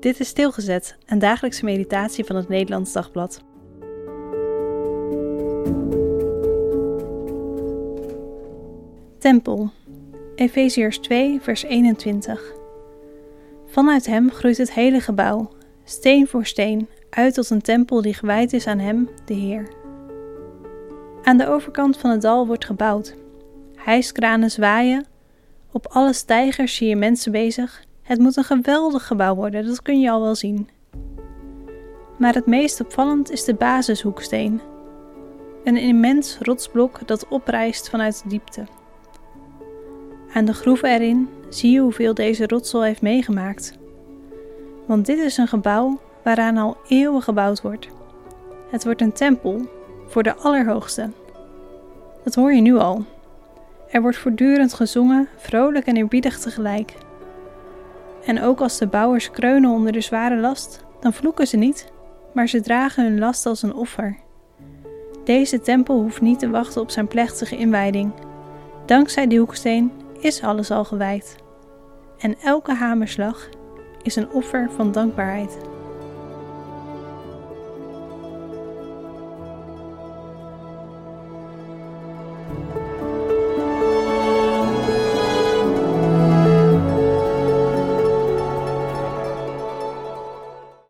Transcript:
Dit is Stilgezet, een dagelijkse meditatie van het Nederlands Dagblad. Tempel, Efeziërs 2, vers 21. Vanuit hem groeit het hele gebouw, steen voor steen, uit tot een tempel die gewijd is aan hem, de Heer. Aan de overkant van het dal wordt gebouwd. Hijskranen zwaaien, op alle stijgers zie je mensen bezig het moet een geweldig gebouw worden, dat kun je al wel zien. Maar het meest opvallend is de basishoeksteen. Een immens rotsblok dat oprijst vanuit de diepte. Aan de groeven erin zie je hoeveel deze rotsel heeft meegemaakt. Want dit is een gebouw waaraan al eeuwen gebouwd wordt. Het wordt een tempel voor de Allerhoogste. Dat hoor je nu al. Er wordt voortdurend gezongen, vrolijk en eerbiedig tegelijk. En ook als de bouwers kreunen onder de zware last, dan vloeken ze niet, maar ze dragen hun last als een offer. Deze tempel hoeft niet te wachten op zijn plechtige inwijding. Dankzij die hoeksteen is alles al gewijd. En elke hamerslag is een offer van dankbaarheid.